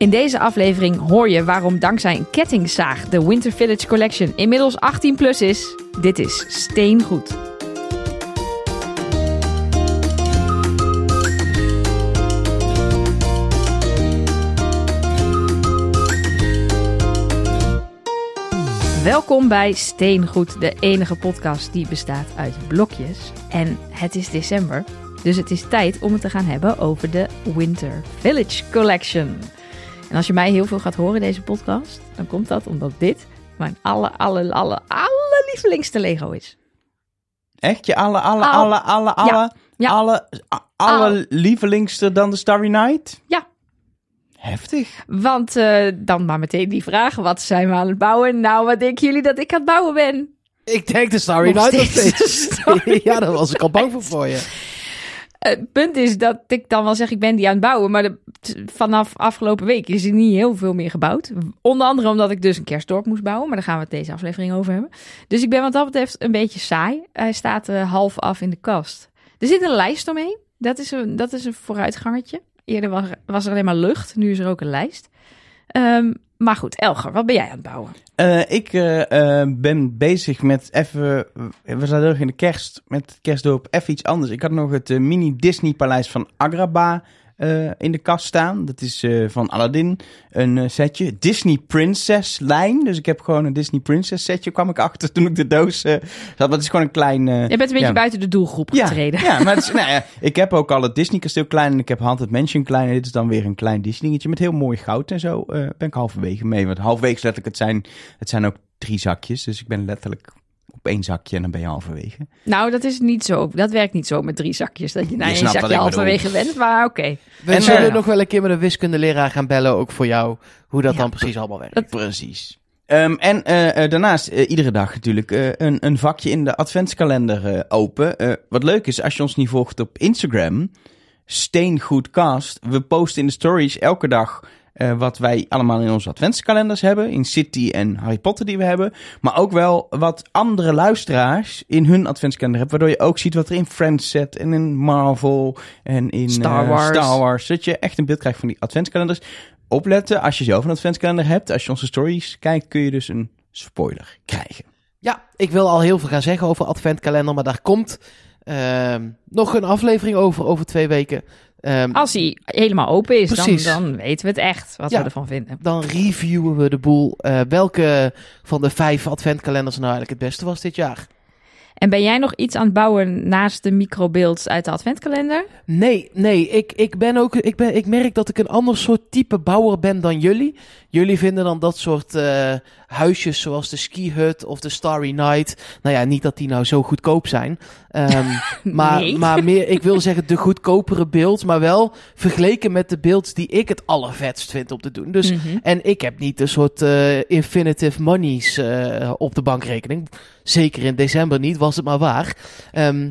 In deze aflevering hoor je waarom dankzij een kettingzaag de Winter Village Collection inmiddels 18 plus is. Dit is Steengoed. Welkom bij Steengoed, de enige podcast die bestaat uit blokjes. En het is december, dus het is tijd om het te gaan hebben over de Winter Village Collection. En als je mij heel veel gaat horen in deze podcast, dan komt dat omdat dit mijn alle, alle, alle, alle lievelingste Lego is. Echt? Je alle, alle, Al- alle, alle, alle, Ja. alle, lievelingster dan de Starry Night? Ja. Heftig. Want eh, dan maar meteen die vraag, wat zijn we aan het bouwen? Nou, wat denken jullie dat ik aan het bouwen ben? Ik denk de Starry Night nog steeds ja, daar was ik al bang voor voor je. Het punt is dat ik dan wel zeg, ik ben die aan het bouwen. Maar vanaf afgelopen week is er niet heel veel meer gebouwd. Onder andere omdat ik dus een kerstdorp moest bouwen. Maar daar gaan we het deze aflevering over hebben. Dus ik ben wat dat betreft een beetje saai. Hij staat eh, half af in de kast. Er zit een lijst omheen. Dat is een, dat is een vooruitgangertje. Eerder was, was er alleen maar lucht. Nu is er ook een lijst. Ehm, maar goed, Elger, wat ben jij aan het bouwen? Eh, ik eh, eh, ben bezig met even, we zaten heel in de kerst, met het kerstdorp even iets anders. Ik had nog het mini Disney paleis van Agrabah eh, in de kast staan. Dat is eh, van Aladdin, een eh, setje. Disney Princess lijn, dus ik heb gewoon een Disney Princess setje, kwam ik achter toen ik de doos zat. Maar het is gewoon een klein... Je bent een beetje ja. buiten de doelgroep getreden. ja, maar het is, nou ja, ik heb ook al het Disney kasteel klein en ik heb Haunted Mansion klein. En dit is dan weer een klein Disneygetje met heel mooi goud en zo. ben ik halverwege mee. Want halverwege letterlijk, het zijn, het zijn ook drie zakjes. Dus ik ben letterlijk op één zakje en dan ben je halverwege. Nou, dat is niet zo. Dat werkt niet zo met drie zakjes. Dat je naar Je één zakje halverwege bent. Maar oké. We En, zullen eh, nog wel een keer met een wiskundeleraar gaan bellen, ook voor jou, hoe dat Ja. dan precies allemaal werkt. Dat- Precies. Ehm, en eh, eh, daarnaast iedere dag natuurlijk eh, een, een vakje in de adventskalender open. Eh, wat leuk is, als je ons niet volgt op Instagram, Steengoedcast. We posten in de stories elke dag eh, wat wij allemaal in onze adventskalenders hebben. In City en Harry Potter die we hebben. Maar ook wel wat andere luisteraars in hun adventskalender hebben. Waardoor je ook ziet wat er in Friends zit en in Marvel en in Star eh, Wars. Star Wars. Zodat je echt een beeld krijgt van die adventskalenders opletten. Als je zelf een adventskalender hebt, als je onze stories kijkt, kun je dus een spoiler krijgen. Ja, ik wil al heel veel gaan zeggen over adventkalender, maar daar komt ehm, nog een aflevering over, over twee weken. Ehm, Als hij helemaal open is, dan, dan weten we het echt. Wat Ja. we ervan vinden. dan reviewen we de boel. Eh, welke van de vijf adventkalenders nou eigenlijk het beste was dit jaar? En ben jij nog iets aan het bouwen naast de microbeelds uit de adventkalender? Nee, nee, ik, ik ben ook, ik, ben, ik merk dat ik een ander soort type bouwer ben dan jullie. Jullie vinden dan dat soort eh, huisjes zoals de Ski Hut of de Starry Night. Nou ja, niet dat die nou zo goedkoop zijn. Ehm, maar, Nee. maar meer, ik wil zeggen de goedkopere beelds, maar wel vergeleken met de beelds die ik het allervetst vind om te doen. Dus, Mhm. En ik heb niet een soort eh, infinitive monies eh, op de bankrekening. Zeker in december niet, was het maar waar. Ehm,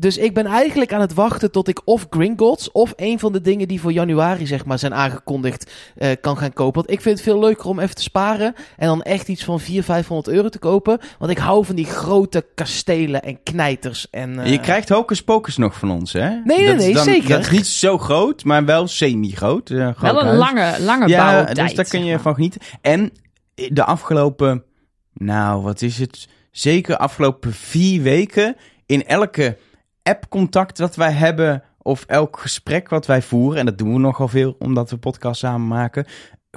dus ik ben eigenlijk aan het wachten tot ik of Gringotts of een van de dingen die voor januari zeg maar zijn aangekondigd eh, kan gaan kopen. Want ik vind het veel leuker om even te sparen en dan echt iets van 400, 500 euro te kopen. Want ik hou van die grote kastelen en knijters. En, eh, je krijgt Hocus Pocus nog van ons, hè? Nee, nee, Dat is nee, dan- zeker. Dat is niet zo groot, maar wel semi-groot. eh, groot Wel een huis. lange, lange Ja, bouwtijd. dus daar kun je van genieten. En de afgelopen, nou, wat is het? Zeker afgelopen vier weken in elke app-contact dat wij hebben of elk gesprek wat wij voeren, en dat doen we nogal veel omdat we podcast samen maken,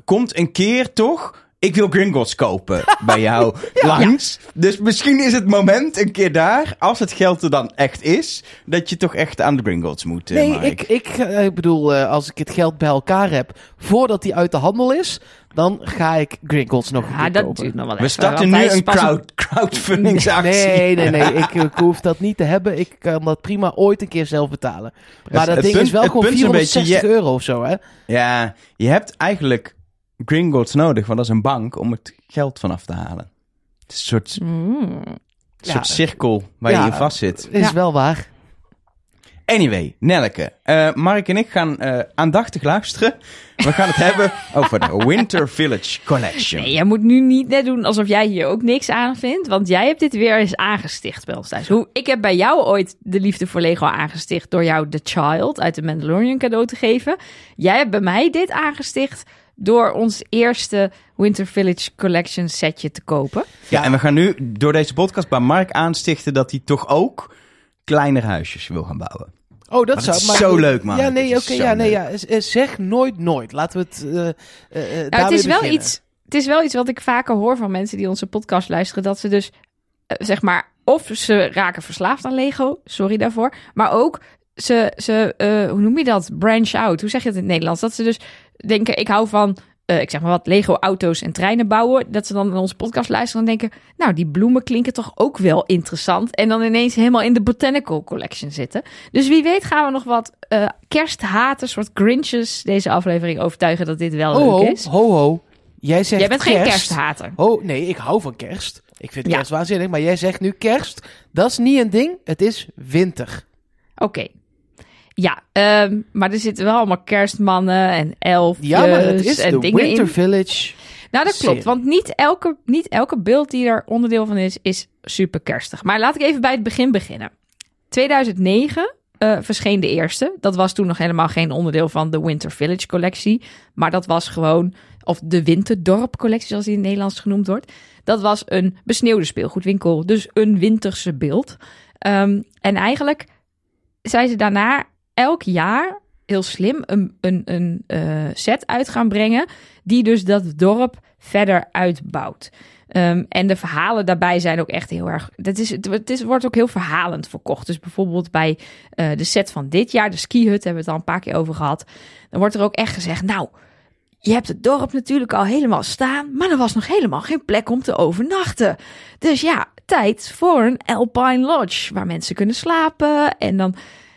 komt een keer toch. Ik wil Gringotts kopen bij jou langs. Dus misschien is het moment een keer daar, als het geld er dan echt is, dat je toch echt aan de Gringotts moet. eh, Nee, Mark. ik, ik, eh, ik bedoel, eh, als ik het geld bij elkaar heb voordat die uit de handel is, dan ga ik Gringotts nog een Ja, keer dat kopen. duurt nog wel We starten nu een crowd, crowdfundingsactie. Nee, nee, nee. Ik, ik hoef dat niet te hebben. Ik kan dat prima ooit een keer zelf betalen. Maar Het- dat het ding punt- is wel gewoon punt is een beetje, 460 je- euro of zo, hè? Ja, je hebt eigenlijk Gringotts nodig, want dat is een bank om het geld vanaf te halen. Het is een soort, Mm. soort Ja. cirkel waar Ja. je in vast zit. Is Ja. wel waar. Anyway, Nelleke, eh, Mark en ik gaan eh, aandachtig luisteren. We gaan het hebben over de Winter Village Collection. Nee, jij moet nu niet net doen alsof jij hier ook niks aan vindt. Want jij hebt dit weer eens aangesticht bij ons thuis. Hoe, ik heb bij jou ooit de liefde voor Lego aangesticht door jou The Child uit The Mandalorian cadeau te geven. Jij hebt bij mij dit aangesticht door ons eerste Winter Village Collection setje te kopen. Ja, en we gaan nu door deze podcast bij Mark aanstichten dat hij toch ook kleinere huisjes wil gaan bouwen. Oh, dat Maar zou is zo leuk, man. Ja, nee, oké. ja, nee, ja. Z- eh, Zeg nooit nooit. Laten we het. eh, eh, eh, Nou, het is wel beginnen. iets. Het is wel iets wat ik vaker hoor van mensen die onze podcast luisteren. Dat ze dus, eh, zeg maar, of ze raken verslaafd aan Lego. Sorry daarvoor. Maar ook, ze, ze eh, hoe noem je dat? Branch out. Hoe zeg je het in het Nederlands? Dat ze dus denken, ik hou van, eh, ik zeg maar wat, Lego auto's en treinen bouwen. Dat ze dan naar onze podcast luisteren en denken, nou, die bloemen klinken toch ook wel interessant. En dan ineens helemaal in de Botanical Collection zitten. Dus wie weet gaan we nog wat eh kersthaters, soort grinches deze aflevering overtuigen dat dit wel Ho, leuk ho, is. ho, ho. Jij zegt Jij bent geen kerst. kersthater. Oh, nee, ik hou van kerst. Ik vind Ja. kerst waanzinnig, maar jij zegt nu kerst. Dat is niet een ding, het is winter. Oké. Ja, ehm, maar er zitten wel allemaal kerstmannen en elfjes Ja, maar het is en de dingen Winter in. Village. Nou, dat klopt. Want niet elke, niet elke beeld die er onderdeel van is, is super kerstig. Maar laat ik even bij het begin beginnen. 2009 eh, verscheen de eerste. Dat was toen nog helemaal geen onderdeel van de Winter Village collectie. Maar dat was gewoon, of de Winterdorp collectie, zoals die in het Nederlands genoemd wordt. Dat was een besneeuwde speelgoedwinkel. Dus een winterse beeld. Ehm, en eigenlijk zijn ze daarna elk jaar heel slim een, een, een eh, set uit gaan brengen. Die dus dat dorp verder uitbouwt. Ehm, en de verhalen daarbij zijn ook echt heel erg. Het, is, het, is, wordt ook heel verhalend verkocht. Dus bijvoorbeeld bij eh, de set van dit jaar, de ski hut, hebben we het al een paar keer over gehad. Dan wordt er ook echt gezegd: Nou, je hebt het dorp natuurlijk al helemaal staan, maar er was nog helemaal geen plek om te overnachten. Dus ja, tijd voor een Alpine Lodge waar mensen kunnen slapen. En dan,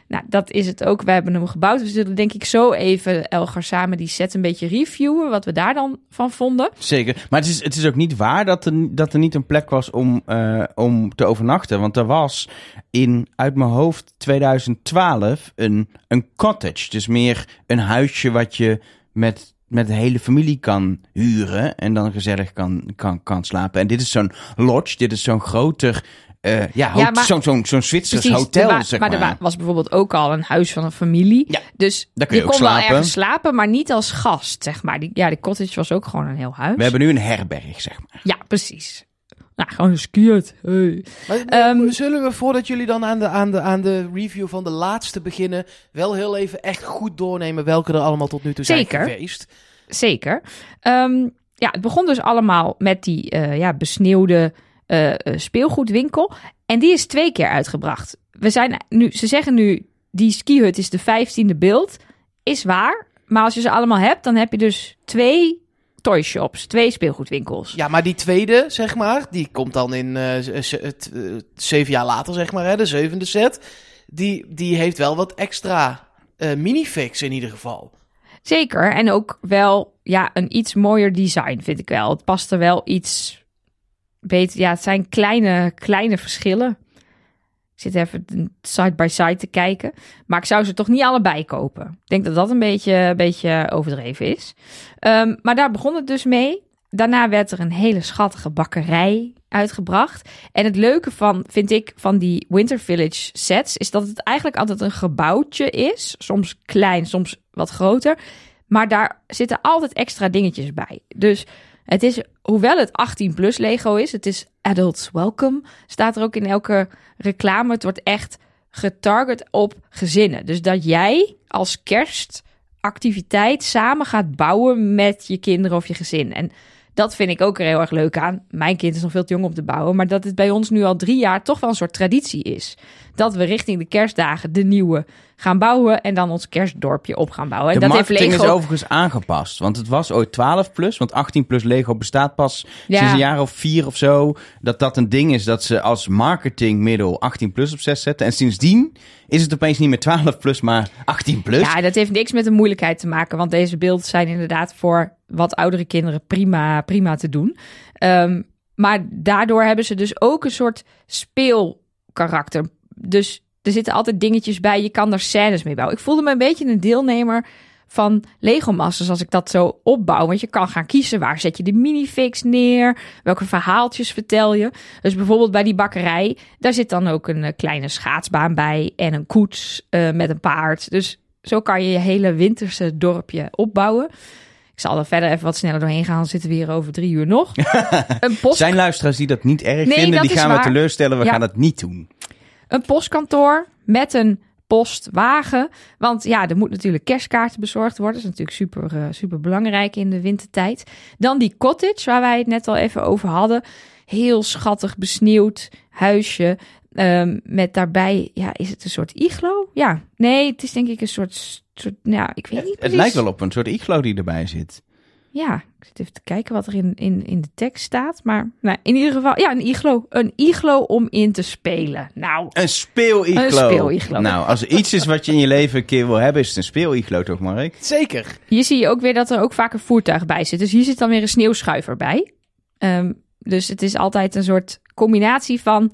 nou, dat is het ook. We hebben hem gebouwd. We zullen denk ik zo even, Elgar, samen die set een beetje reviewen, wat we daar dan van vonden. Zeker. Maar het is, het is ook niet waar dat er, dat er niet een plek was om, eh, om te overnachten. Want er was in, uit mijn hoofd, 2012 een, een cottage. Dus meer een huisje wat je met, met de hele familie kan huren. En dan gezellig kan, kan, kan slapen. En dit is zo'n lodge. Dit is zo'n groter... eh, ja, Ja, zo'n zo'n zo'n Zwitsers Precies, hotel, wa- zeg maar. maar. er wa- was bijvoorbeeld ook al een huis van een familie. Ja, dus daar kun je je ook kon wel slapen. ergens slapen, maar niet als gast, zeg maar. Die, ja, de cottage was ook gewoon een heel huis. We hebben nu een herberg, zeg maar. Ja, precies. Nou, gewoon een. Hey. Maar, Ehm, zullen we voordat jullie dan aan de, aan, de, aan de review van de laatste beginnen, wel heel even echt goed doornemen welke er allemaal tot nu toe zijn Zeker. geweest? Zeker. Ehm, ja, het begon dus allemaal met die eh, ja, besneeuwde eh, eh, speelgoedwinkel. En die is twee keer uitgebracht. We zijn nu, ze zeggen nu, die skihut is de vijftiende beeld. Is waar. Maar als je ze allemaal hebt, dan heb je dus twee toy shops, twee speelgoedwinkels. Ja, maar die tweede, zeg maar, die komt dan in eh, zeven jaar later, zeg maar, hè, de zevende set. Die, die heeft wel wat extra eh minifix in ieder geval. Zeker. En ook wel ja, een iets mooier design, vind ik wel. Het past er wel iets beter. Ja, het zijn kleine, kleine verschillen. Ik zit even side by side te kijken. Maar ik zou ze toch niet allebei kopen. Ik denk dat dat een beetje, een beetje overdreven is. Ehm, maar daar begon het dus mee. Daarna werd er een hele schattige bakkerij uitgebracht. En het leuke van, vind ik, van die Winter Village sets... is dat het eigenlijk altijd een gebouwtje is. Soms klein, soms wat groter. Maar daar zitten altijd extra dingetjes bij. Dus het is, hoewel het 18 plus Lego is, het is adults welcome, staat er ook in elke reclame. Het wordt echt getarget op gezinnen. Dus dat jij als kerstactiviteit samen gaat bouwen met je kinderen of je gezin. En dat vind ik ook er heel erg leuk aan. Mijn kind is nog veel te jong om te bouwen, maar dat het bij ons nu al drie jaar toch wel een soort traditie is. Dat we richting de kerstdagen de nieuwe gaan bouwen en dan ons kerstdorpje op gaan bouwen. En de dat heeft marketing Lego is overigens aangepast. Want het was ooit 12 plus. Want 18 plus Lego bestaat pas Ja. sinds een jaar of vier of zo. Dat dat een ding is dat ze als marketingmiddel 18 plus op 6 zetten. En sindsdien is het opeens niet meer 12 plus, maar 18 plus. Ja, dat heeft niks met de moeilijkheid te maken. Want deze beelden zijn inderdaad voor wat oudere kinderen prima, prima te doen. Ehm, maar daardoor hebben ze dus ook een soort speelkarakter. Dus er zitten altijd dingetjes bij. Je kan daar scènes mee bouwen. Ik voelde me een beetje een deelnemer van Lego Masters als ik dat zo opbouw. Want je kan gaan kiezen waar zet je de minifix neer. Welke verhaaltjes vertel je. Dus bijvoorbeeld bij die bakkerij. Daar zit dan ook een eh, kleine schaatsbaan bij. En een koets eh, met een paard. Dus zo kan je je hele winterse dorpje opbouwen. Ik zal er verder even wat sneller doorheen gaan. Dan zitten we hier over drie uur nog. een, post, Zijn luisteraars die dat niet erg Nee, vinden, die gaan we teleurstellen. We Ja. gaan dat niet doen. Een postkantoor met een postwagen. Want ja, er moet natuurlijk kerstkaarten bezorgd worden. Dat is natuurlijk super, eh, super belangrijk in de wintertijd. Dan die cottage, waar wij het net al even over hadden. Heel schattig besneeuwd huisje. Ehm, met daarbij, ja, is het een soort iglo? Ja, nee, het is denk ik een soort, soort ja, ik weet niet Het lijkt wel op een soort iglo die erbij zit. Ja, ik zit even te kijken wat er in, in, in de tekst staat. Maar nou, in ieder geval, ja, een iglo. Een iglo om in te spelen. Nou, Een speeliglo. Een speeliglo. Nou, als er iets is wat je in je leven een keer wil hebben, is het een speeliglo toch, Mark? Zeker. Hier zie je ook weer dat er ook vaak een voertuig bij zit. Dus hier zit dan weer een sneeuwschuiver bij. Ehm, dus het is altijd een soort combinatie van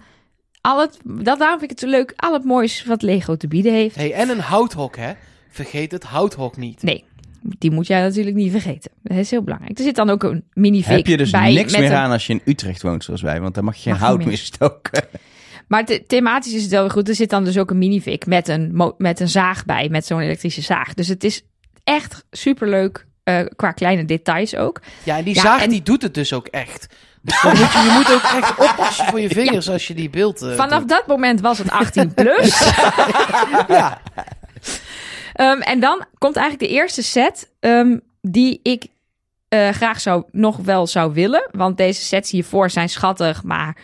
al het, dat daarom vind ik het zo leuk, al het moois wat Lego te bieden heeft. Hey, en een houthok, hè? Vergeet het houthok niet. Nee, die moet jij natuurlijk niet vergeten. Dat is heel belangrijk. Er zit dan ook een minifig Heb je dus bij. niks meer een- aan als je in Utrecht woont zoals wij, want dan mag je geen Mag hout meer. meer stoken. Maar the- thematisch is het wel weer goed. Er zit dan dus ook een minifig met een, met een zaag bij, met zo'n elektrische zaag. Dus het is echt superleuk eh qua kleine details ook. Ja, en die Ja, zaag en- die doet het dus ook echt. Dus moet je, je moet ook echt oppassen voor je vingers als je die beeld... eh, Vanaf doet. dat moment was het 18 plus. Ja, Ehm, en dan komt eigenlijk de eerste set ehm, die ik eh, graag zou, nog wel zou willen. Want deze sets hiervoor zijn schattig. Maar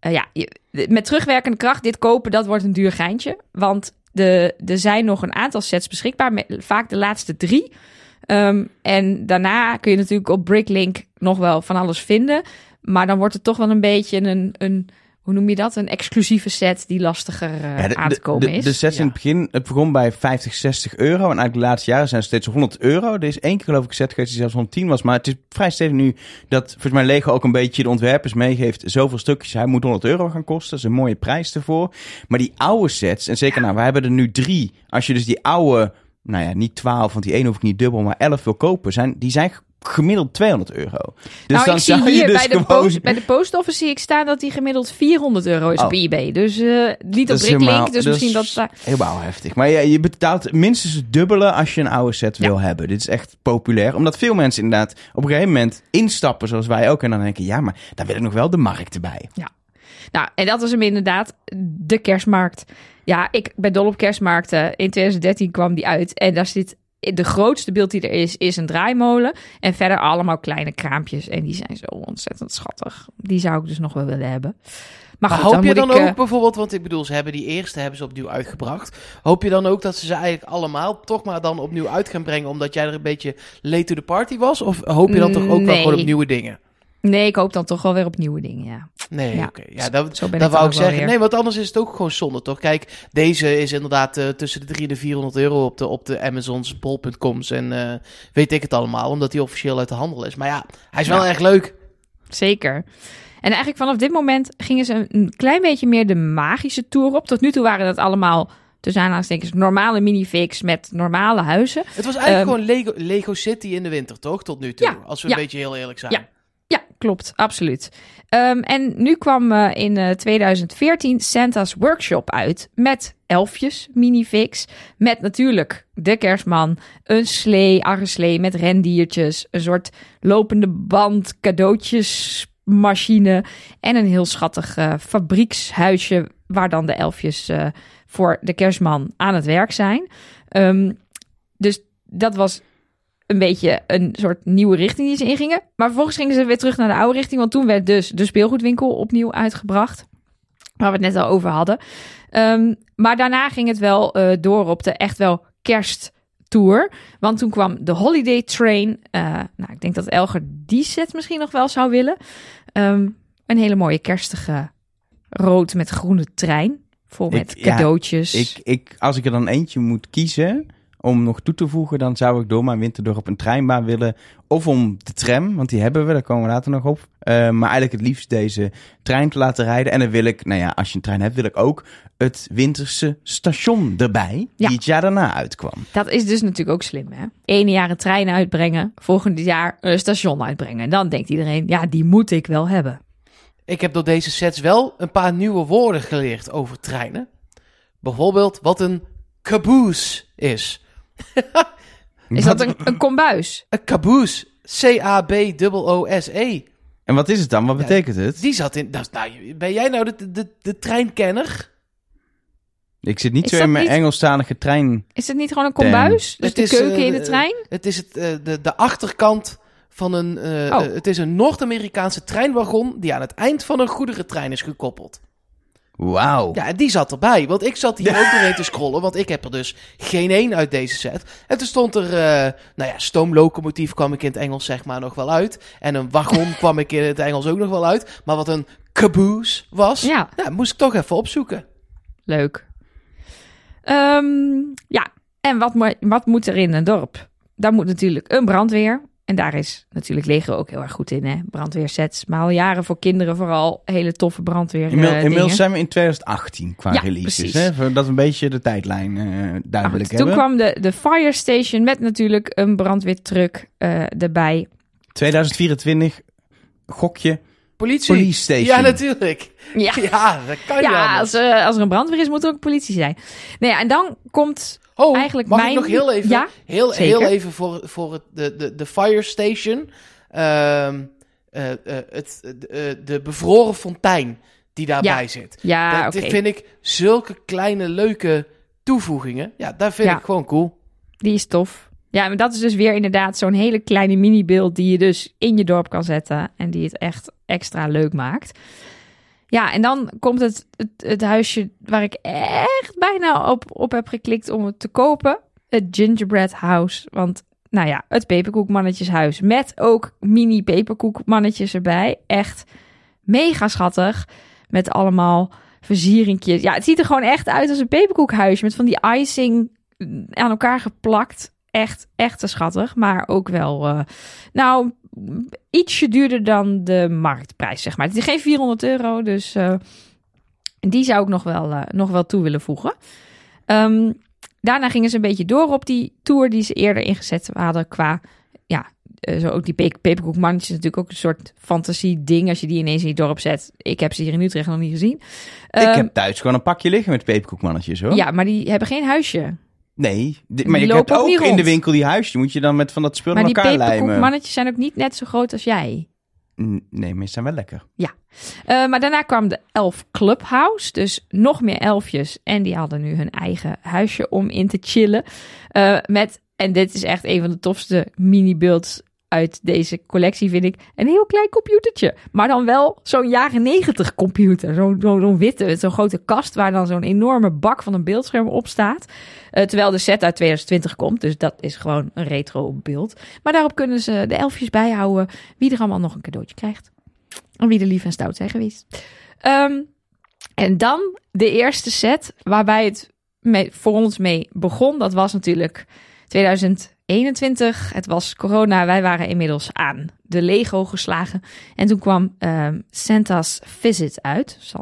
eh, ja, met terugwerkende kracht dit kopen, dat wordt een duur geintje. Want de, er zijn nog een aantal sets beschikbaar. Vaak de laatste drie. Ehm, en daarna kun je natuurlijk op Bricklink nog wel van alles vinden. Maar dan wordt het toch wel een beetje een... een hoe noem je dat? Een exclusieve set die lastiger eh, Ja, de, aan te de- komen de, is. de sets in het begin, het begon bij 50, 60 euro. En eigenlijk de laatste jaren zijn het steeds 100 euro. Er is één keer geloof ik een set geweest die zelfs 110 was. Maar het is vrij stevig nu dat volgens mij Lego ook een beetje de ontwerpers meegeeft. Zoveel stukjes, hij moet 100 euro gaan kosten. Dat is een mooie prijs ervoor. Maar die oude sets, en zeker nou, we hebben er nu drie. Als je dus die oude, nou ja, niet 12, want die één hoef ik niet dubbel, maar 11 wil kopen, zijn, die zijn gemiddeld 200 euro. Dus nou, dan ik zie hier dus bij, de gewoon... post, bij de post office zie ik staan dat die gemiddeld 400 euro is Oh. op eBay. Dus eh, niet op Bricklink, helemaal- dus dat misschien is dat... Helemaal heftig. Maar ja, je betaalt minstens het dubbele als je een oude set wil hebben. Dit is echt populair. Omdat veel mensen inderdaad op een gegeven moment instappen zoals wij ook. En dan denken, ja, maar daar wil ik nog wel de markt erbij. Nou, en dat was hem inderdaad, de kerstmarkt. Ja, ik ben dol op kerstmarkten. In 2013 kwam die uit en daar zit... De grootste beeld die er is, is een draaimolen. En verder allemaal kleine kraampjes. En die zijn zo ontzettend schattig. Die zou ik dus nog wel willen hebben. Maar, Maar goed, hoop je dan ik, eh, ook bijvoorbeeld, want ik bedoel, ze hebben die eerste hebben ze opnieuw uitgebracht. Hoop je dan ook dat ze ze eigenlijk allemaal toch maar dan opnieuw uit gaan brengen, omdat jij er een beetje late to the party was? Of hoop je dan toch ook wel gewoon op nieuwe dingen? Nee, ik hoop dan toch wel weer op nieuwe dingen, ja. Nee, Ja. oké. Ja, dat, Zo ben dat ik wou ik zeggen. weer. Nee, want anders is het ook gewoon zonde, toch? Kijk, deze is inderdaad eh, tussen de 300 en de 400 euro op de, op de Amazon's, bol.coms en eh, weet ik het allemaal, omdat hij officieel uit de handel is. Maar ja, hij is wel Ja. erg leuk. Zeker. En eigenlijk vanaf dit moment gingen ze een klein beetje meer de magische tour op. Tot nu toe waren dat allemaal, tussen aanhalingstekens, normale minifigs met normale huizen. Het was eigenlijk Ehm, gewoon Lego, Lego City in de winter, toch? Tot nu toe. Ja, als we ja. een beetje heel eerlijk zijn. Ja. Klopt, absoluut. Ehm, en nu kwam eh, in eh, 2014 Santa's Workshop uit met elfjes, minifigs, met natuurlijk de kerstman, een slee, arreslee met rendiertjes, een soort lopende band, cadeautjesmachine en een heel schattig eh, fabriekshuisje waar dan de elfjes eh, voor de kerstman aan het werk zijn. Ehm, dus dat was een beetje een soort nieuwe richting die ze ingingen. Maar vervolgens gingen ze weer terug naar de oude richting. Want toen werd dus de speelgoedwinkel opnieuw uitgebracht. Waar we het net al over hadden. Ehm, maar daarna ging het wel eh, door op de echt wel kersttour. Want toen kwam de Holiday Train. Eh, nou, ik denk dat Elger die set misschien nog wel zou willen. Ehm, een hele mooie kerstige rood met groene trein. Vol Ik- met ja, cadeautjes. Ik, ik, als ik er dan eentje moet kiezen om nog toe te voegen, dan zou ik door mijn winterdorp op een treinbaan willen. Of om de tram, want die hebben we, daar komen we later nog op. Eh, maar eigenlijk het liefst deze trein te laten rijden. En dan wil ik, nou ja, als je een trein hebt, wil ik ook het winterse station erbij. Ja. Die het jaar daarna uitkwam. Dat is dus natuurlijk ook slim, hè? Ene jaar een trein uitbrengen, volgend jaar een station uitbrengen. En dan denkt iedereen, ja, die moet ik wel hebben. Ik heb door deze sets wel een paar nieuwe woorden geleerd over treinen. Bijvoorbeeld wat een caboose is. Is dat een, een kombuis? Een caboose. C-A-B-O-O-S-E. En wat is het dan? Wat Ja, betekent het? Die zat in... Nou, ben jij nou de, de, de treinkenner? Ik zit niet Is zo dat in mijn niet- Engelstalige trein. Is het niet gewoon een kombuis? Dus Het de is, keuken eh, in de de- trein? Het is het, eh, de, de achterkant van een... eh, Oh. eh, het is een Noord-Amerikaanse treinwagon die aan het eind van een goederentrein is gekoppeld. Wauw. Ja, en die zat erbij. Want ik zat hier ook doorheen te scrollen. Want ik heb er dus geen één uit deze set. En toen stond er, eh, nou ja, stoomlocomotief kwam ik in het Engels zeg maar nog wel uit. En een wagon kwam ik in het Engels ook nog wel uit. Maar wat een caboose was, Ja, ja, moest ik toch even opzoeken. leuk. Ehm, ja, en wat, mo- wat moet er in een dorp? Daar moet natuurlijk een brandweer. En daar is natuurlijk Lego ook heel erg goed in, hè? Brandweersets. Maar al jaren voor kinderen vooral hele toffe brandweer eh, inmiddels dingen. zijn we in 2018 qua Ja, releases. Hè? We een beetje de tijdlijn eh, duidelijk goed, toen hebben. kwam de, de fire station met natuurlijk een brandweertruck eh erbij. 2024, gokje, Politie. police station. Ja, natuurlijk. Ja, Ja, dat kan je ja als, als er een brandweer is, moet er ook politie zijn. Nou ja, en dan komt Oh, eigenlijk mag mijn... ik nog heel even, Ja, heel, zeker. heel even voor, voor het, de, de, de fire station. Ehm, eh, eh, het, de, eh, de bevroren fontein die daarbij zit. ja dat vind ik zulke kleine leuke toevoegingen. Ja, dat vind Ja. ik gewoon cool. Die is tof. Ja, maar dat is dus weer inderdaad zo'n hele kleine mini-beeld die je dus in je dorp kan zetten. En die het echt extra leuk maakt. Ja, en dan komt het, het, het huisje waar ik echt bijna op, op heb geklikt om het te kopen. Het Gingerbread House. Want, nou ja, het peperkoekmannetjeshuis. Met ook mini peperkoekmannetjes erbij. Echt mega schattig. Met allemaal versieringjes. Ja, het ziet er gewoon echt uit als een peperkoekhuisje. Met van die icing aan elkaar geplakt. Echt, echt te schattig. Maar ook wel, eh, nou, ietsje duurder dan de marktprijs, zeg maar. Het is geen 400 euro, dus eh, die zou ik nog wel, eh, nog wel toe willen voegen. Ehm, daarna gingen ze een beetje door op die tour die ze eerder ingezet hadden qua, ja, eh, zo ook die pe peperkoekmannetjes natuurlijk ook een soort fantasie ding als je die ineens in je dorp zet. Ik heb ze hier in Utrecht nog niet gezien. Ik Ehm, heb thuis gewoon een pakje liggen met peperkoekmannetjes hoor. Ja, maar die hebben geen huisje. Nee, Die maar je hebt ook in de winkel die huisje. Moet je dan met van dat spul Maar die elkaar lijmen. peperkoekmannetjes zijn ook niet net zo groot als jij. Nee, maar ze zijn wel lekker. Eh, maar daarna kwam de Elf Clubhouse. Dus nog meer elfjes. En die hadden nu hun eigen huisje om in te chillen. Eh, met, en dit is echt een van de tofste mini-builds uit deze collectie, vind ik. Een heel klein computertje. Maar dan wel zo'n jaren negentig computer. Zo'n zo, witte, zo'n grote kast waar dan zo'n enorme bak van een beeldscherm op staat. Eh, terwijl de set uit 2020 komt. Dus dat is gewoon een retro beeld. Maar daarop kunnen ze de elfjes bijhouden. Wie er allemaal nog een cadeautje krijgt. En wie er lief en stout zijn geweest. Ehm, en dan de eerste set waarbij het voor ons mee begon. Dat was natuurlijk 2021. Het was corona. Wij waren inmiddels aan de Lego geslagen. En toen kwam ehm, Santa's Visit uit.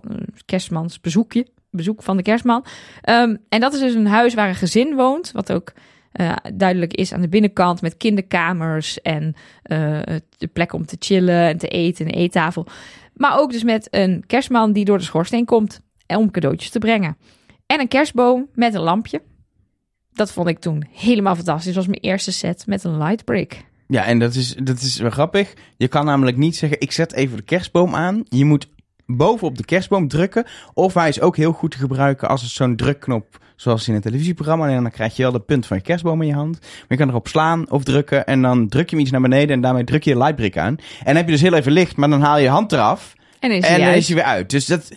Kerstmans bezoekje. Bezoek van de kerstman. Ehm, en dat is dus een huis waar een gezin woont. Wat ook eh, duidelijk is aan de binnenkant. Met kinderkamers en eh, de plek om te chillen en te eten. Een eettafel. Maar ook dus met een kerstman die door de schoorsteen komt. Om cadeautjes te brengen. En een kerstboom met een lampje. Dat vond ik toen helemaal fantastisch. Dat was mijn eerste set met een light brick. Ja, en dat is, dat is wel grappig. Je kan namelijk niet zeggen, ik zet even de kerstboom aan. Je moet bovenop de kerstboom drukken. Of hij is ook heel goed te gebruiken als het zo'n drukknop, zoals in een televisieprogramma. En dan krijg je wel de punt van je kerstboom in je hand. Maar je kan erop slaan of drukken en dan druk je hem iets naar beneden en daarmee druk je je lightbrick aan. En dan heb je dus heel even licht, maar dan haal je je hand eraf En dan is en hij dan uit. is hij weer uit. Dus dat,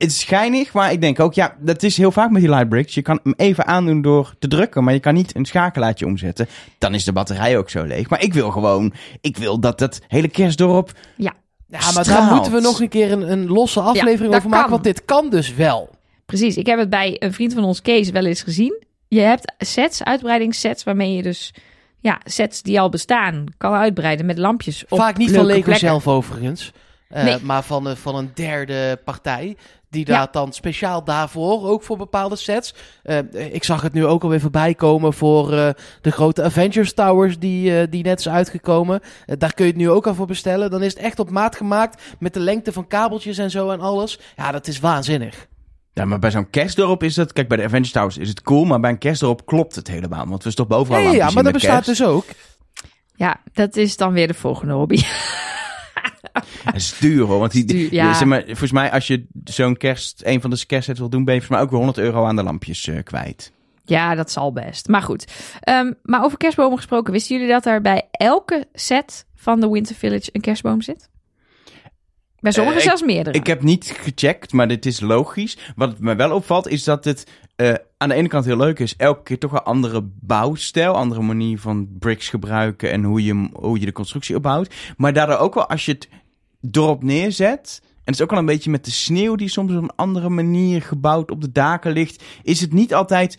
het is schijnig, maar ik denk ook, ja, dat is heel vaak met die lightbricks. Je kan hem even aandoen door te drukken, maar je kan niet een schakelaartje omzetten. Dan is de batterij ook zo leeg. Maar ik wil gewoon, ik wil dat dat hele kerstdorp Ja, maar Straalt. daar moeten we nog een keer een, een losse aflevering over maken. kan. Want dit kan dus wel. Precies, ik heb het bij een vriend van ons, Kees, wel eens gezien. Je hebt sets, uitbreidingssets, waarmee je dus ja, sets die al bestaan kan uitbreiden met lampjes. Op Vaak niet van leuke Lego plekken. zelf overigens. Eh, Nee. Maar van, een- van een derde partij. Die Ja. daar dan speciaal daarvoor, ook voor bepaalde sets. Eh, ik zag het nu ook alweer voorbij komen voor eh, de grote Avengers Towers die, eh, die net is uitgekomen. Eh, daar kun je het nu ook al voor bestellen. Dan is het echt op maat gemaakt met de lengte van kabeltjes en zo en alles. Ja, dat is waanzinnig. Ja, maar bij zo'n kerstdorp is dat... Kijk, bij de Avengers Towers is het cool, maar bij een kerstdorp klopt het helemaal. Want we stoppen overal Ja, ja, lampjes maar dat bestaat kerst. dus ook. Ja, dat is dan weer de volgende hobby. Dat is duur hoor, want die, ja. zeg maar, volgens mij als je zo'n kerst, een van de kerstsets wil doen, ben je volgens mij ook weer 100 euro aan de lampjes eh, kwijt. Ja, dat zal best. Maar goed. Ehm, maar over kerstbomen gesproken, wisten jullie dat er bij elke set van de Winter Village een kerstboom zit? Bij sommigen Eh, zelfs meerdere. Ik heb niet gecheckt, maar dit is logisch. Wat me wel opvalt is dat het eh, aan de ene kant heel leuk is. Elke keer toch een andere bouwstijl, andere manier van bricks gebruiken en hoe je, hoe je de constructie opbouwt. Maar daardoor ook wel als je het dorp neerzet. En het is ook wel een beetje met de sneeuw die soms op een andere manier gebouwd op de daken ligt. Is het niet altijd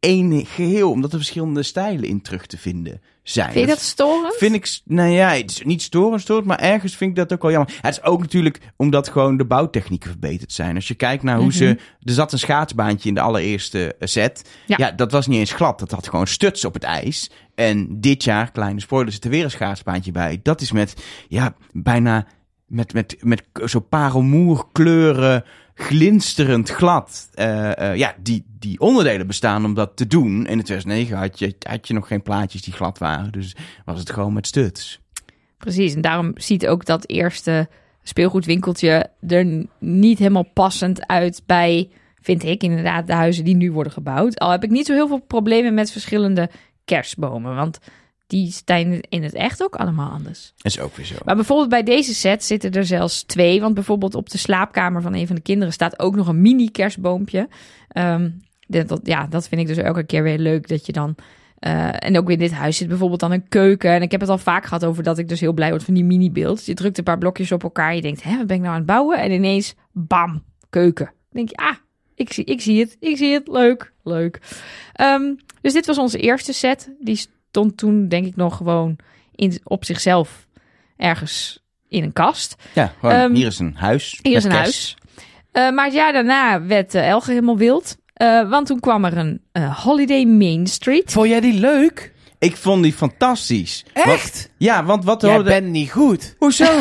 één geheel, omdat er verschillende stijlen in terug te vinden zijn. Vind je dat storend? Vind ik, nou ja, het is niet storend, storend, maar ergens vind ik dat ook wel jammer. Het is ook natuurlijk omdat gewoon de bouwtechnieken verbeterd zijn. Als je kijkt naar hoe Mhm. ze, er zat een schaatsbaantje in de allereerste eh, set. Ja. Ja. dat was niet eens glad, dat had gewoon stuts op het ijs. En dit jaar, kleine spoiler, zit er weer een schaatsbaantje bij. Dat is met, ja, bijna met, met, met zo parelmoer kleuren, glinsterend glad. Eh, eh, ja, die, die onderdelen bestaan om dat te doen. En in 2009 had je, had je nog geen plaatjes die glad waren. Dus was het gewoon met stuts. Precies, en daarom ziet ook dat eerste speelgoedwinkeltje er niet helemaal passend uit bij, vind ik inderdaad, de huizen die nu worden gebouwd. Al heb ik niet zo heel veel problemen met verschillende kerstbomen, want die zijn in het echt ook allemaal anders. Is ook weer zo. Maar bijvoorbeeld bij deze set zitten er zelfs twee. Want bijvoorbeeld op de slaapkamer van een van de kinderen staat ook nog een mini kerstboompje. Ehm, dat, ja, dat vind ik dus elke keer weer leuk dat je dan. eh, en ook in dit huis zit bijvoorbeeld dan een keuken. En ik heb het al vaak gehad over dat ik dus heel blij word van die mini-beeld. Je drukt een paar blokjes op elkaar. Je denkt, hè, wat ben ik nou aan het bouwen? En ineens, bam, keuken. Dan denk je, ah, ik zie, ik zie het. Ik zie het. Leuk, leuk. Ehm, dus dit was onze eerste set. Die stond toen denk ik nog gewoon in, op zichzelf ergens in een kast. Ja, gewoon, Ehm, hier is een huis. Hier is een kerst. huis. Eh, maar het jaar daarna werd uh, Elge helemaal wild. Eh, want toen kwam er een Holiday Main Street. Vond jij die leuk? Ik vond die fantastisch. Echt? Ja, want wat... Jij hoorde- bent niet goed. Hoezo?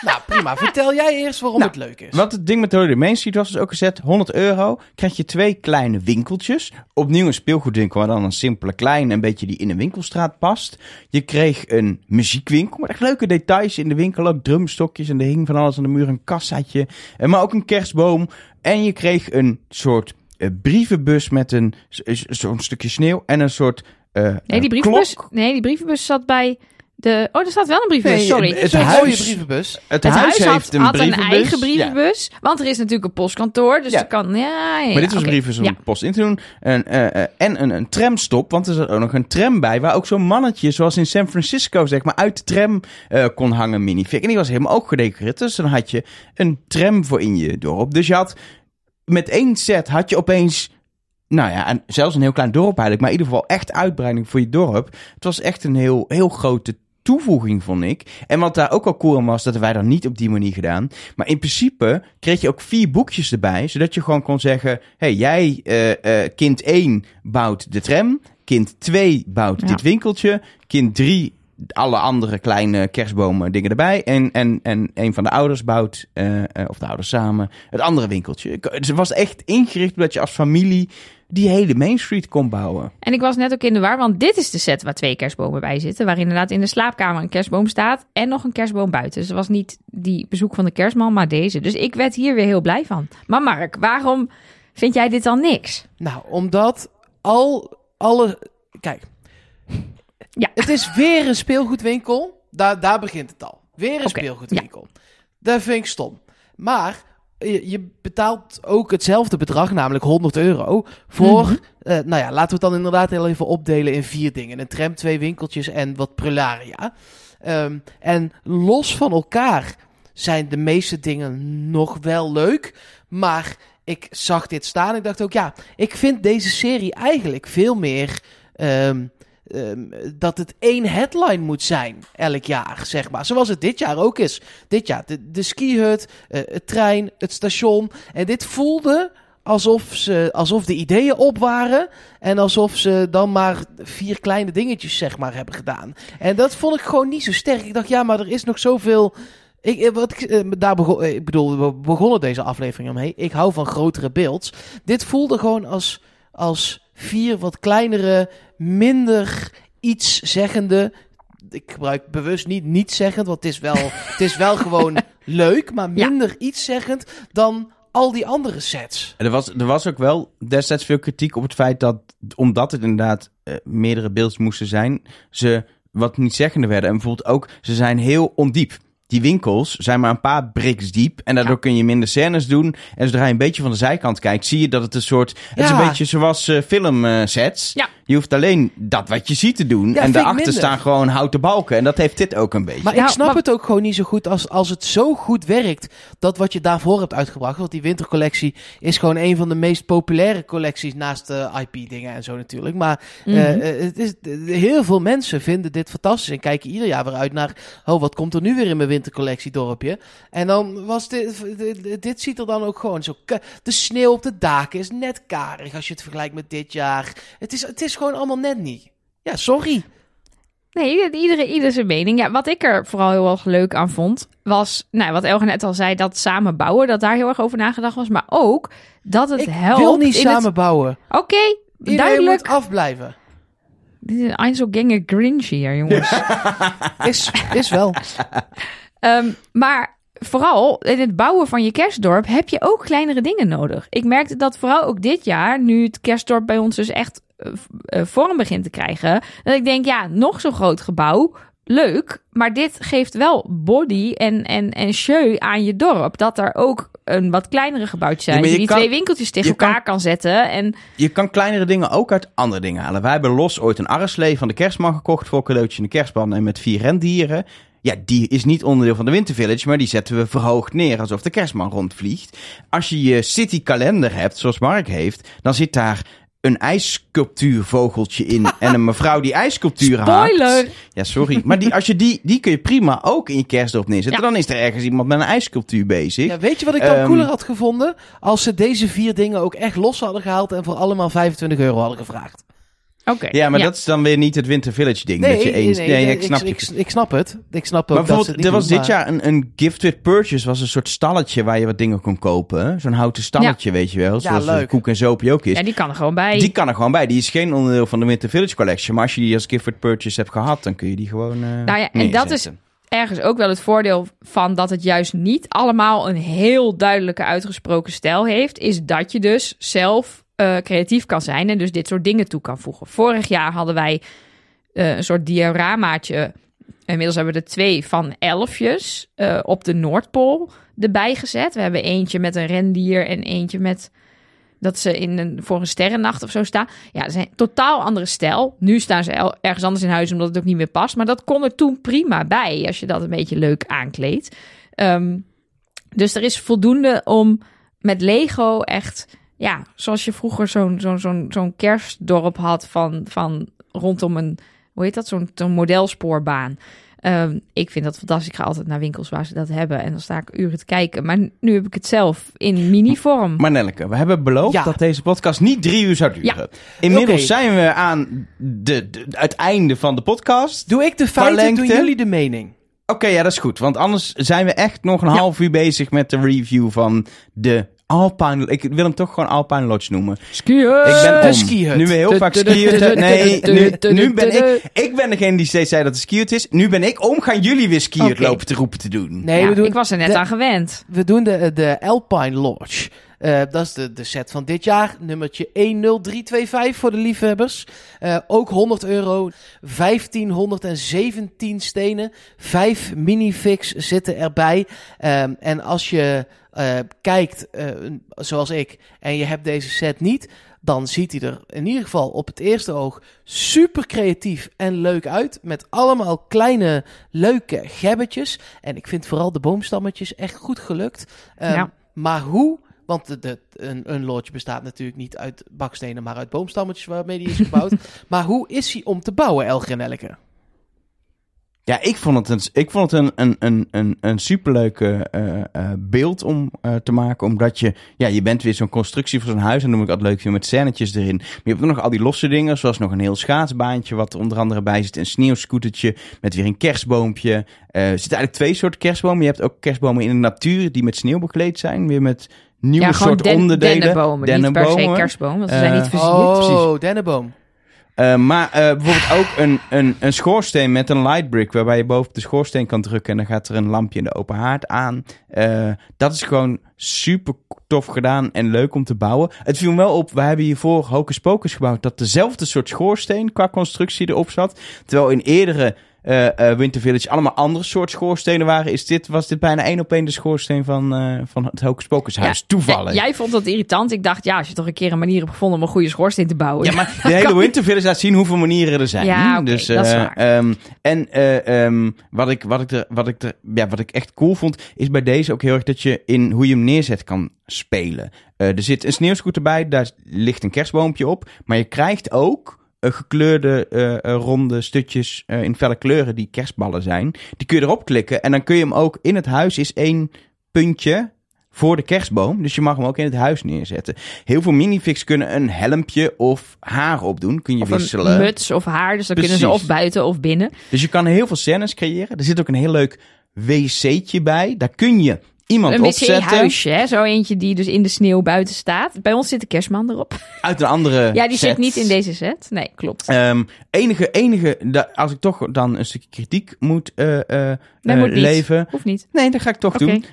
Nou, prima. Vertel jij eerst waarom Nou, het leuk is. Wat het ding met Holiday Main Street was, dus ook gezet, 100 euro, krijg je twee kleine winkeltjes. Opnieuw een speelgoedwinkel, maar dan een simpele kleine, een beetje die in een winkelstraat past. Je kreeg een muziekwinkel, met echt leuke details in de winkel, ook drumstokjes en er hing van alles aan de muur, een kassaatje, eh, maar ook een kerstboom. En je kreeg een soort eh, brievenbus met een zo'n stukje sneeuw en een soort eh, Nee, die brievenbus, klok. nee, die brievenbus zat bij de... Oh, er staat wel een brievenbus, Nee, sorry. het Het is een huis- brievenbus. Het, Het huis, heeft had, een had een brievenbus. eigen Ja. brievenbus. Want er is natuurlijk een postkantoor. Dus Ja. er kan... Ja, ja, Maar dit was een brief om Ja. post in te doen. En, eh, eh, en een, een tramstop, want er zat ook nog een tram bij... waar ook zo'n mannetje, zoals in San Francisco, zeg maar... uit de tram eh, kon hangen, minifig. En die was helemaal ook gedecoreerd. Dus dan had je een tram voor in je dorp. Dus je had met één set had je opeens... Nou ja, en zelfs een heel klein dorp eigenlijk... maar in ieder geval echt uitbreiding voor je dorp. Het was echt een heel, heel grote toevoeging, vond ik. En wat daar ook al cool aan was, dat wij dat niet op die manier gedaan. Maar in principe kreeg je ook vier boekjes erbij, zodat je gewoon kon zeggen: hey, jij, eh, eh, kind 1 bouwt de tram, kind 2 bouwt Ja. dit winkeltje, kind 3 alle andere kleine kerstbomen dingen erbij. En, en, en een van de ouders bouwt, eh, eh, of de ouders samen, het andere winkeltje. Het was echt ingericht dat je als familie die hele Main Street kon bouwen. En ik was net ook in de war, want dit is de set waar twee kerstbomen bij zitten. Waar inderdaad in de slaapkamer een kerstboom staat en nog een kerstboom buiten. Dus het was niet die bezoek van de kerstman, maar deze. Dus ik werd hier weer heel blij van. Maar Mark, waarom vind jij dit dan niks? Nou, omdat al alle... Kijk. Ja. Het is weer een speelgoedwinkel. Daar, daar begint het al. Weer een speelgoedwinkel. Dat vind ik stom. Maar je, je betaalt ook hetzelfde bedrag, namelijk 100 euro, voor... Mhm. eh, nou ja, laten we het dan inderdaad heel even opdelen in vier dingen. Een tram, twee winkeltjes en wat prularia. Ehm, en los van elkaar zijn de meeste dingen nog wel leuk. Maar ik zag dit staan. Ik dacht ook, ja, ik vind deze serie eigenlijk veel meer. ehm, ehm, dat het één headline moet zijn elk jaar, zeg maar. Zoals het dit jaar ook is. Dit jaar de, de skihut, eh, het trein, het station. En dit voelde alsof, ze, alsof de ideeën op waren. En alsof ze dan maar vier kleine dingetjes, zeg maar, hebben gedaan. En dat vond ik gewoon niet zo sterk. Ik dacht, ja, maar er is nog zoveel Ik, eh, wat ik, eh, daar begon, ik bedoel, we begonnen deze aflevering omheen. Ik hou van grotere beelds. Dit voelde gewoon als, als vier wat kleinere, minder iets zeggende. Ik gebruik bewust niet niet zeggend, want het is wel, het is wel gewoon leuk, maar Ja. minder iets zeggend dan al die andere sets. Er was, er was ook wel destijds veel kritiek op het feit dat, omdat het inderdaad eh, meerdere beelds moesten zijn, ze wat niet zeggende werden. En bijvoorbeeld ook, ze zijn heel ondiep. Die winkels zijn maar een paar bricks diep. En daardoor Ja. kun je minder scènes doen. En zodra je een beetje van de zijkant kijkt, zie je dat het een soort... Het is een beetje zoals eh filmsets. Ja. Je hoeft alleen dat wat je ziet te doen. Ja, en daarachter staan gewoon houten balken. En dat heeft dit ook een beetje. Maar Ja, ik snap maar- het ook gewoon niet zo goed als, als het zo goed werkt dat wat je daarvoor hebt uitgebracht. Want die wintercollectie is gewoon een van de meest populaire collecties naast de IP-dingen en zo natuurlijk. Maar eh, Mhm. eh, het is, de- heel veel mensen vinden dit fantastisch en kijken ieder jaar weer uit naar, oh wat komt er nu weer in mijn wintercollectie dorpje. En dan was dit, dit, ziet er dan ook gewoon zo, de sneeuw op de daken is net karig als je het vergelijkt met dit jaar. Het is, het is gewoon allemaal net niet. Ja, sorry. Nee, iedere, ieder zijn mening. Ja, wat ik er vooral heel erg leuk aan vond, was, nou, wat Elge net al zei, dat samen bouwen, dat daar heel erg over nagedacht was. Maar ook dat het Ik helpt. wil niet in het- samen bouwen. Oké, Iedereen duidelijk. moet afblijven. Dit is een Einzelganger Grinch hier, jongens. Is, is wel. Ehm, maar vooral in het bouwen van je kerstdorp heb je ook kleinere dingen nodig. Ik merkte dat vooral ook dit jaar, nu het kerstdorp bij ons dus echt vorm begint te krijgen, dat ik denk, ja, nog zo'n groot gebouw, leuk, maar dit geeft wel body en, en, en show aan je dorp. Dat er ook een wat kleinere gebouwtje zijn. Ja, je die kan- twee winkeltjes tegen kan- elkaar kan, zetten. En Je kan kleinere dingen ook uit andere dingen halen. Wij hebben los ooit een arreslee van de kerstman gekocht voor cadeautje in de kerstman en met vier rendieren. Ja, die is niet onderdeel van de Winter Village, maar die zetten we verhoogd neer alsof de kerstman rondvliegt. Als je je city kalender hebt, zoals Mark heeft, dan zit daar een ijssculptuurvogeltje in en een mevrouw die ijssculptuur spoiler! Ja, sorry. Maar die, als je die, die kun je prima ook in je kerstdorp neerzetten. Ja. Dan is er ergens iemand met een ijssculptuur bezig. Ja, weet je wat ik dan Ehm, cooler had gevonden? Als ze deze vier dingen ook echt los hadden gehaald en voor allemaal 25 euro hadden gevraagd. Oké. Ja, maar dat is dan weer niet het Winter Village ding. dat je eens... Nee, nee, ik snap je. ik, ik snap het. Ik snap ook Maar dat bijvoorbeeld, er was doen, dit maar- jaar een, een gift with purchase, was een soort stalletje waar je wat dingen kon kopen. Zo'n houten stalletje, weet je wel. Zoals leuk. de koek en zoopje ook is. Ja, die kan er gewoon bij. Die kan er gewoon bij. Die is geen onderdeel van de Winter Village Collection. Maar als je die als gift with purchase hebt gehad, dan kun je die gewoon eh Nou ja, en dat is ergens ook wel het voordeel van dat het juist niet allemaal een heel duidelijke uitgesproken stijl heeft, is dat je dus zelf eh, creatief kan zijn en dus dit soort dingen toe kan voegen. Vorig jaar hadden wij eh, een soort dioramaatje. Inmiddels hebben we er twee van elfjes eh, op de Noordpool erbij gezet. We hebben eentje met een rendier en eentje met dat ze in een, voor een sterrennacht of zo staan. Ja, dat een totaal andere stijl. Nu staan ze ergens anders in huis omdat het ook niet meer past. Maar dat kon er toen prima bij als je dat een beetje leuk aankleedt. Ehm, dus er is voldoende om met Lego echt, ja, zoals je vroeger zo'n zo'n zo'n zo'n kerstdorp had van, van rondom een, hoe heet dat, zo'n zo'n modelspoorbaan. Ehm, ik vind dat fantastisch. Ik ga altijd naar winkels waar ze dat hebben. En dan sta ik uren te kijken. Maar nu heb ik het zelf in mini-vorm. Maar Nelleke, we hebben beloofd Ja. dat deze podcast niet drie uur zou duren. Inmiddels zijn we aan de, de, het einde van de podcast. Doe ik de feiten, doen jullie de mening. Oké, ja, dat is goed. Want anders zijn we echt nog een Ja. half uur bezig met de review van de Alpine... Ik wil hem toch gewoon Alpine Lodge noemen. Skiën! Ik ben om. skihut. Nu we heel vaak skiën. Nee, nu, nu ben ik... Ik ben degene die steeds zei dat het skihut is. Nu ben ik om. Gaan jullie weer skihut Oké. lopen te roepen te doen? Nee, Ja, we doen, ik was er net de- aan gewend. we doen de, de Alpine Lodge. Eh, dat is de, de set van dit jaar. Nummertje 10325 voor de liefhebbers. Eh, ook 100 euro. 1517 stenen. Vijf minifix zitten erbij. Ehm, en als je eh, kijkt, eh, zoals ik, en je hebt deze set niet... dan ziet hij er in ieder geval op het eerste oog super creatief en leuk uit. Met allemaal kleine, leuke gebbetjes. En ik vind vooral de boomstammetjes echt goed gelukt. Ehm, Ja. Maar hoe... Want de, de, een, een lodge bestaat natuurlijk niet uit bakstenen, maar uit boomstammetjes waarmee die is gebouwd. maar hoe is hij om te bouwen, Elger en Elke? Ja, ik vond het een, ik vond het een, een, een, een, een superleuke eh, eh, beeld om eh, te maken. Omdat je, ja, je bent weer zo'n constructie voor zo'n huis. En dan noem ik altijd leuk vind met scènetjes erin. Maar je hebt ook nog al die losse dingen. Zoals nog een heel schaatsbaantje wat er onder andere bij zit. Een sneeuwscootertje met weer een kerstboompje. Eh, er zitten eigenlijk twee soorten kerstbomen. Je hebt ook kerstbomen in de natuur die met sneeuw bekleed zijn. Weer met nieuwe ja, soort den- onderdelen. dennenbomen, niet per se Dennenbomen. kerstboom, want ze zijn niet versierd. Oh, precies. dennenboom. Eh, maar eh, bijvoorbeeld ook een, een, een schoorsteen met een lightbrick, waarbij je boven de schoorsteen kan drukken en dan gaat er een lampje in de open haard aan. Eh, dat is gewoon super tof gedaan en leuk om te bouwen. Het viel me wel op, we hebben hiervoor Hocus Pocus gebouwd, dat dezelfde soort schoorsteen qua constructie erop zat. Terwijl in eerdere eh, Winter Village allemaal andere soort schoorstenen waren, is dit, was dit bijna één op één de schoorsteen van, eh, van het Hocus Pocus huis. Toevallig. Ja, jij vond dat irritant. Ik dacht, ja, als je toch een keer een manier hebt gevonden om een goede schoorsteen te bouwen. Ja, maar de hele Winter Village laat zien hoeveel manieren er zijn. Ja, oké, dus, dat is waar. ehm, en eh, ehm, wat, ik, wat, ik er, wat, ik er, ja, wat ik echt cool vond, is bij deze ook heel erg dat je in hoe je hem neerzet kan spelen. Er zit een sneeuwscooter bij, daar ligt een kerstboompje op. Maar je krijgt ook gekleurde eh, eh, ronde stukjes eh, in felle kleuren die kerstballen zijn. Die kun je erop klikken en dan kun je hem ook in het huis is één puntje voor de kerstboom. Dus je mag hem ook in het huis neerzetten. Heel veel minifigs kunnen een helmpje of haar opdoen. Kun je Of een wisselen. muts of haar, dus dan kunnen ze of buiten of binnen. Dus je kan heel veel scènes creëren. Er zit ook een heel leuk wc'tje bij. Daar kun je iemand Een opzetten. wc-huisje, hè? zo eentje die dus in de sneeuw buiten staat. Bij ons zit de kerstman erop. Uit een andere Ja, die zit niet in deze set. Nee, klopt. Ehm, enige, enige, als ik toch dan een stukje kritiek moet eh, eh, Nee, eh, niet. leven. Hoeft niet. Nee, dat ga ik toch doen.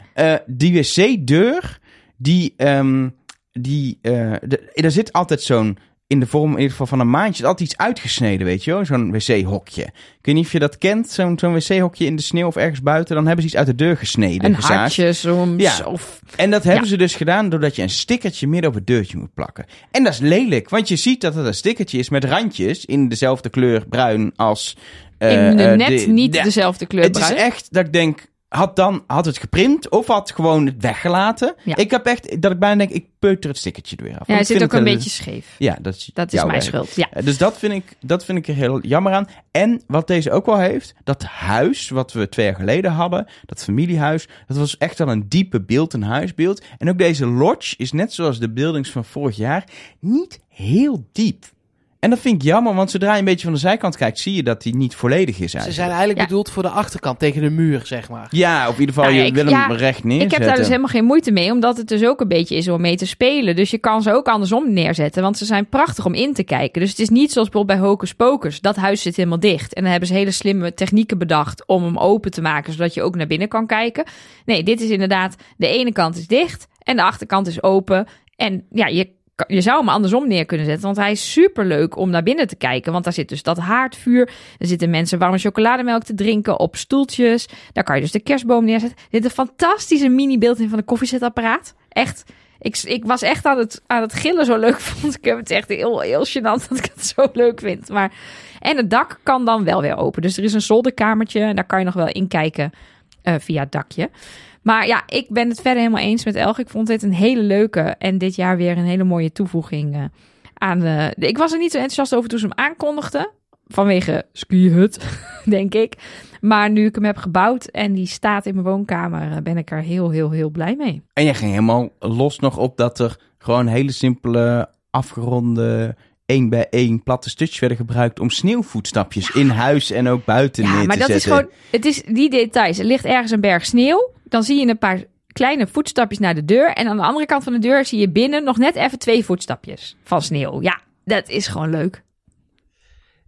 Die wc-deur, die, ehm, die, de- er zit altijd zo'n, in de vorm in ieder geval van een maandje, altijd iets uitgesneden, weet je wel? Zo'n wc-hokje. Ik weet niet of je dat kent, zo'n zo'n wc-hokje in de sneeuw of ergens buiten. Dan hebben ze iets uit de deur gesneden, Een gezaagd. hartje soms. Ja. Of, En dat hebben Ja. ze dus gedaan doordat je een stickertje midden op het deurtje moet plakken. En dat is lelijk, want je ziet dat het een stickertje is met randjes in dezelfde kleur bruin als... eh, in de eh, net de- niet de- dezelfde kleur het is echt dat ik denk, had dan had het geprint of had gewoon het weggelaten. Ja. Ik heb echt dat ik bijna denk, ik peuter het stickertje er weer af. Ja, ik zit ook een het, beetje scheef. Ja, dat is, Dat is mijn werk. schuld. Ja. Eh, Dus dat vind, ik, dat vind ik er heel jammer aan. En wat deze ook wel heeft, dat huis wat we twee jaar geleden hadden, dat familiehuis, dat was echt wel een diepe beeld, een huisbeeld. En ook deze lodge is net zoals de buildings van vorig jaar niet heel diep. En dat vind ik jammer, want zodra je een beetje van de zijkant kijkt, zie je dat die niet volledig is Ze eigenlijk. zijn eigenlijk Ja. bedoeld voor de achterkant, tegen de muur, zeg maar. Ja, in ieder geval, Nou je ik- wil hem ja, recht neerzetten. Ik heb daar dus helemaal geen moeite mee, omdat het dus ook een beetje is om mee te spelen. Dus je kan ze ook andersom neerzetten, want ze zijn prachtig om in te kijken. Dus het is niet zoals bijvoorbeeld bij Hocus Pocus. Dat huis zit helemaal dicht. En dan hebben ze hele slimme technieken bedacht om hem open te maken, zodat je ook naar binnen kan kijken. Nee, dit is inderdaad, de ene kant is dicht en de achterkant is open. En ja, je, je zou hem andersom neer kunnen zetten, want hij is super leuk om naar binnen te kijken. Want daar zit dus dat haardvuur. Er zitten mensen warme chocolademelk te drinken op stoeltjes. Daar kan je dus de kerstboom neerzetten. Er zit een fantastische mini-beeld in van een koffiezetapparaat. Echt. Ik, ik was echt aan het, aan het gillen zo leuk vond. Ik heb het echt heel, heel gênant dat ik het zo leuk vind. Maar, en het dak kan dan wel weer open. Dus er is een zolderkamertje en daar kan je nog wel inkijken eh via het dakje. Maar ja, ik ben het verder helemaal eens met Elg. Ik vond dit een hele leuke en dit jaar weer een hele mooie toevoeging eh, aan de... Ik was er niet zo enthousiast over toen ze hem aankondigden. Vanwege Ski Hut, denk ik. Maar nu ik hem heb gebouwd en die staat in mijn woonkamer, eh, ben ik er heel, heel, heel blij mee. En jij ging helemaal los nog op dat er gewoon hele simpele, afgeronde, één bij één platte stukjes werden gebruikt om sneeuwvoetstapjes in huis en ook buiten neer te maar dat zetten. is gewoon, het is die details. Er ligt ergens een berg sneeuw, dan zie je een paar kleine voetstapjes naar de deur. En aan de andere kant van de deur zie je binnen nog net even twee voetstapjes van sneeuw. Ja, dat is gewoon leuk.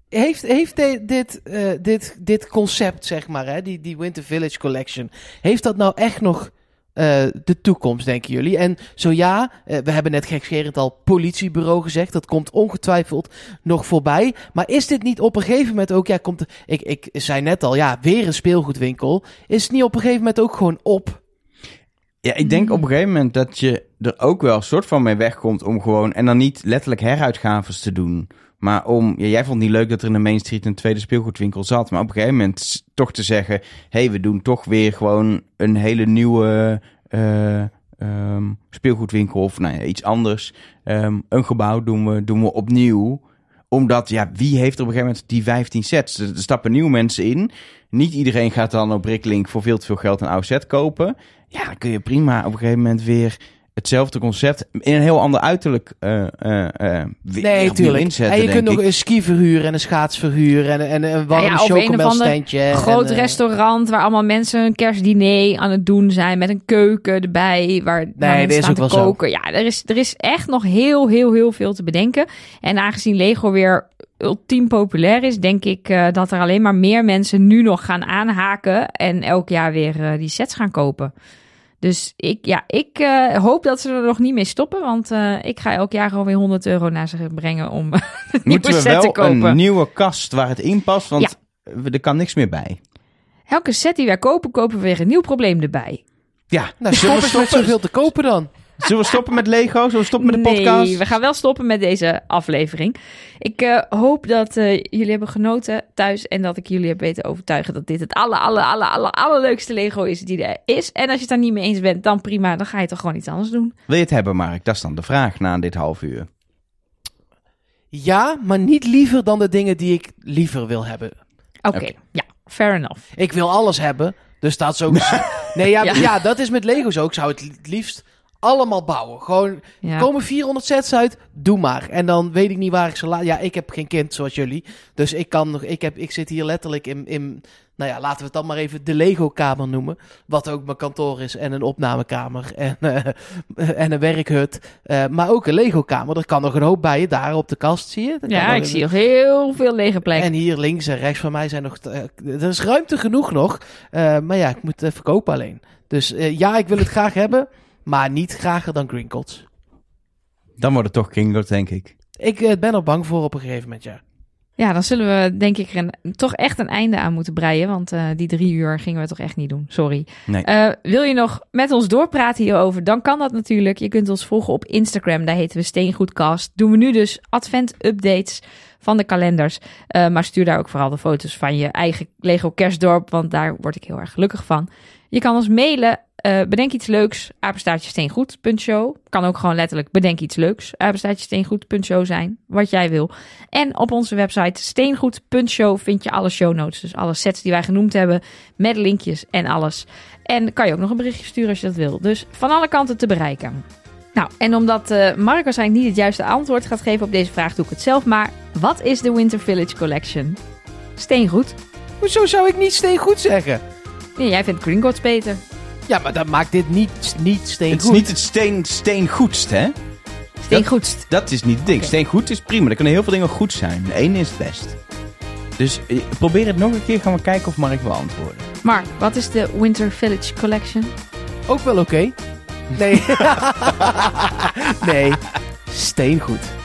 Heeft, heeft dit, eh, dit, dit concept, zeg maar, hè, die, die Winter Village Collection, heeft dat nou echt nog eh, de toekomst, denken jullie? En zo ja, eh, we hebben net gekscherend al politiebureau gezegd, dat komt ongetwijfeld nog voorbij. Maar is dit niet op een gegeven moment ook, ja, komt, ik, ik zei net al, ja, weer een speelgoedwinkel. Is het niet op een gegeven moment ook gewoon op? Ja, ik denk op een gegeven moment dat je er ook wel een soort van mee wegkomt om gewoon, en dan niet letterlijk heruitgaves te doen. Maar om, ja, jij vond niet leuk dat er in de Main Street een tweede speelgoedwinkel zat. Maar op een gegeven moment toch te zeggen, hé, hey, we doen toch weer gewoon een hele nieuwe eh, ehm, speelgoedwinkel of nou ja, iets anders. Ehm, een gebouw doen we, doen we opnieuw. Omdat, ja, wie heeft er op een gegeven moment die 15 sets? Er, er stappen nieuwe mensen in. Niet iedereen gaat dan op Bricklink voor veel te veel geld een oude set kopen. Ja, dan kun je prima op een gegeven moment weer hetzelfde concept in een heel ander uiterlijk eh eh eh, weer- Nee, tuurlijk. inzetten, en je denk kunt nog ik. een ski verhuren en een schaats verhuren en, en een warme Ja, ja, of een groot en, restaurant waar allemaal mensen een kerstdiner aan het doen zijn met een keuken erbij waar, mensen staan ook te wel zo. koken. Ja, er is, er is echt nog heel, heel, heel veel te bedenken. En aangezien Lego weer ultiem populair is, denk ik eh, dat er alleen maar meer mensen nu nog gaan aanhaken en elk jaar weer die sets gaan kopen. Dus ik, ja, ik eh, hoop dat ze er nog niet mee stoppen, want eh, ik ga elk jaar gewoon weer 100 euro naar ze brengen om een Moeten we set te wel kopen. een nieuwe kast waar het in past, want er kan niks meer bij. Elke set die wij kopen, kopen we weer een nieuw probleem erbij. Ja, Nou, zullen we stoppen? zoveel te kopen dan. Zullen we stoppen met Lego? Zullen we stoppen met de nee, podcast? we gaan wel stoppen met deze aflevering. Ik eh, hoop dat eh, jullie hebben genoten thuis en dat ik jullie heb weten overtuigen dat dit het aller, aller, aller, aller, allerleukste Lego is die er is. En als je het daar niet mee eens bent, dan prima, dan ga je toch gewoon iets anders doen. Wil je het hebben, Mark? Dat is dan de vraag na dit half uur. Ja, maar niet liever dan de dingen die ik liever wil hebben. Oké, ja, fair enough. Ik wil alles hebben, dus dat is ook... nee, ja, Ja. ja. dat is met Lego zo. Ik zou het li- liefst allemaal bouwen. Gewoon, Ja. komen 400 sets uit, doe maar. En dan weet ik niet waar ik ze laat. Ja, ik heb geen kind zoals jullie. Dus ik kan nog... Ik, heb, ik zit hier letterlijk in... in nou ja, laten we het dan maar even de Lego-kamer noemen. Wat ook mijn kantoor is en een opnamekamer en, eh, en een werkhut. Eh, maar ook een Lego-kamer. Er kan nog een hoop bij je, daar op de kast, zie je? Ja, ik een- zie nog heel veel lege plekken. en hier links en rechts van mij zijn nog... eh, er is ruimte genoeg nog. Maar ja, ik moet het even kopen alleen. Dus ja, ik wil het graag hebben. Maar niet grager dan Gringotts. Dan wordt het toch Kingdom, denk ik. Ik eh, ben er bang voor op een gegeven moment, ja. Ja, dan zullen we denk ik er een, toch echt een einde aan moeten breien. Want eh, die drie uur gingen we toch echt niet doen. Sorry. Nee. Eh, wil je nog met ons doorpraten hierover? Dan kan dat natuurlijk. Je kunt ons volgen op Instagram. Daar heten we Steengoedcast. Doen we nu dus advent-updates van de kalenders. Eh, maar stuur daar ook vooral de foto's van je eigen Lego kerstdorp. Want daar word ik heel erg gelukkig van. Je kan ons mailen. Eh, bedenk iets leuks. Apenstaartje steengoed.show. Kan ook gewoon letterlijk bedenk iets leuks. Apenstaartje zijn. Wat jij wil. En op onze website steengoed.show vind je alle show notes. Dus alle sets die wij genoemd hebben. Met linkjes en alles. En kan je ook nog een berichtje sturen als je dat wil. Dus van alle kanten te bereiken. Nou, en omdat eh Mark waarschijnlijk niet het juiste antwoord gaat geven op deze vraag, doe ik het zelf maar. Wat is de Winter Village Collection? Steengoed. Hoezo zou ik niet steengoed zeggen? Nee, jij vindt Gringotts beter. Ja, maar dat maakt dit niet, niet steengoed. Het is niet het steen, steengoedst, hè? Steengoedst. Dat is niet het ding. Oké. Steengoed is prima. Er kunnen heel veel dingen goed zijn. De ene is het best. Dus eh, probeer het nog een keer. Gaan we kijken of Mark wil antwoorden. Mark, wat is de Winter Village Collection? Ook wel oké. Nee. nee. Steengoed.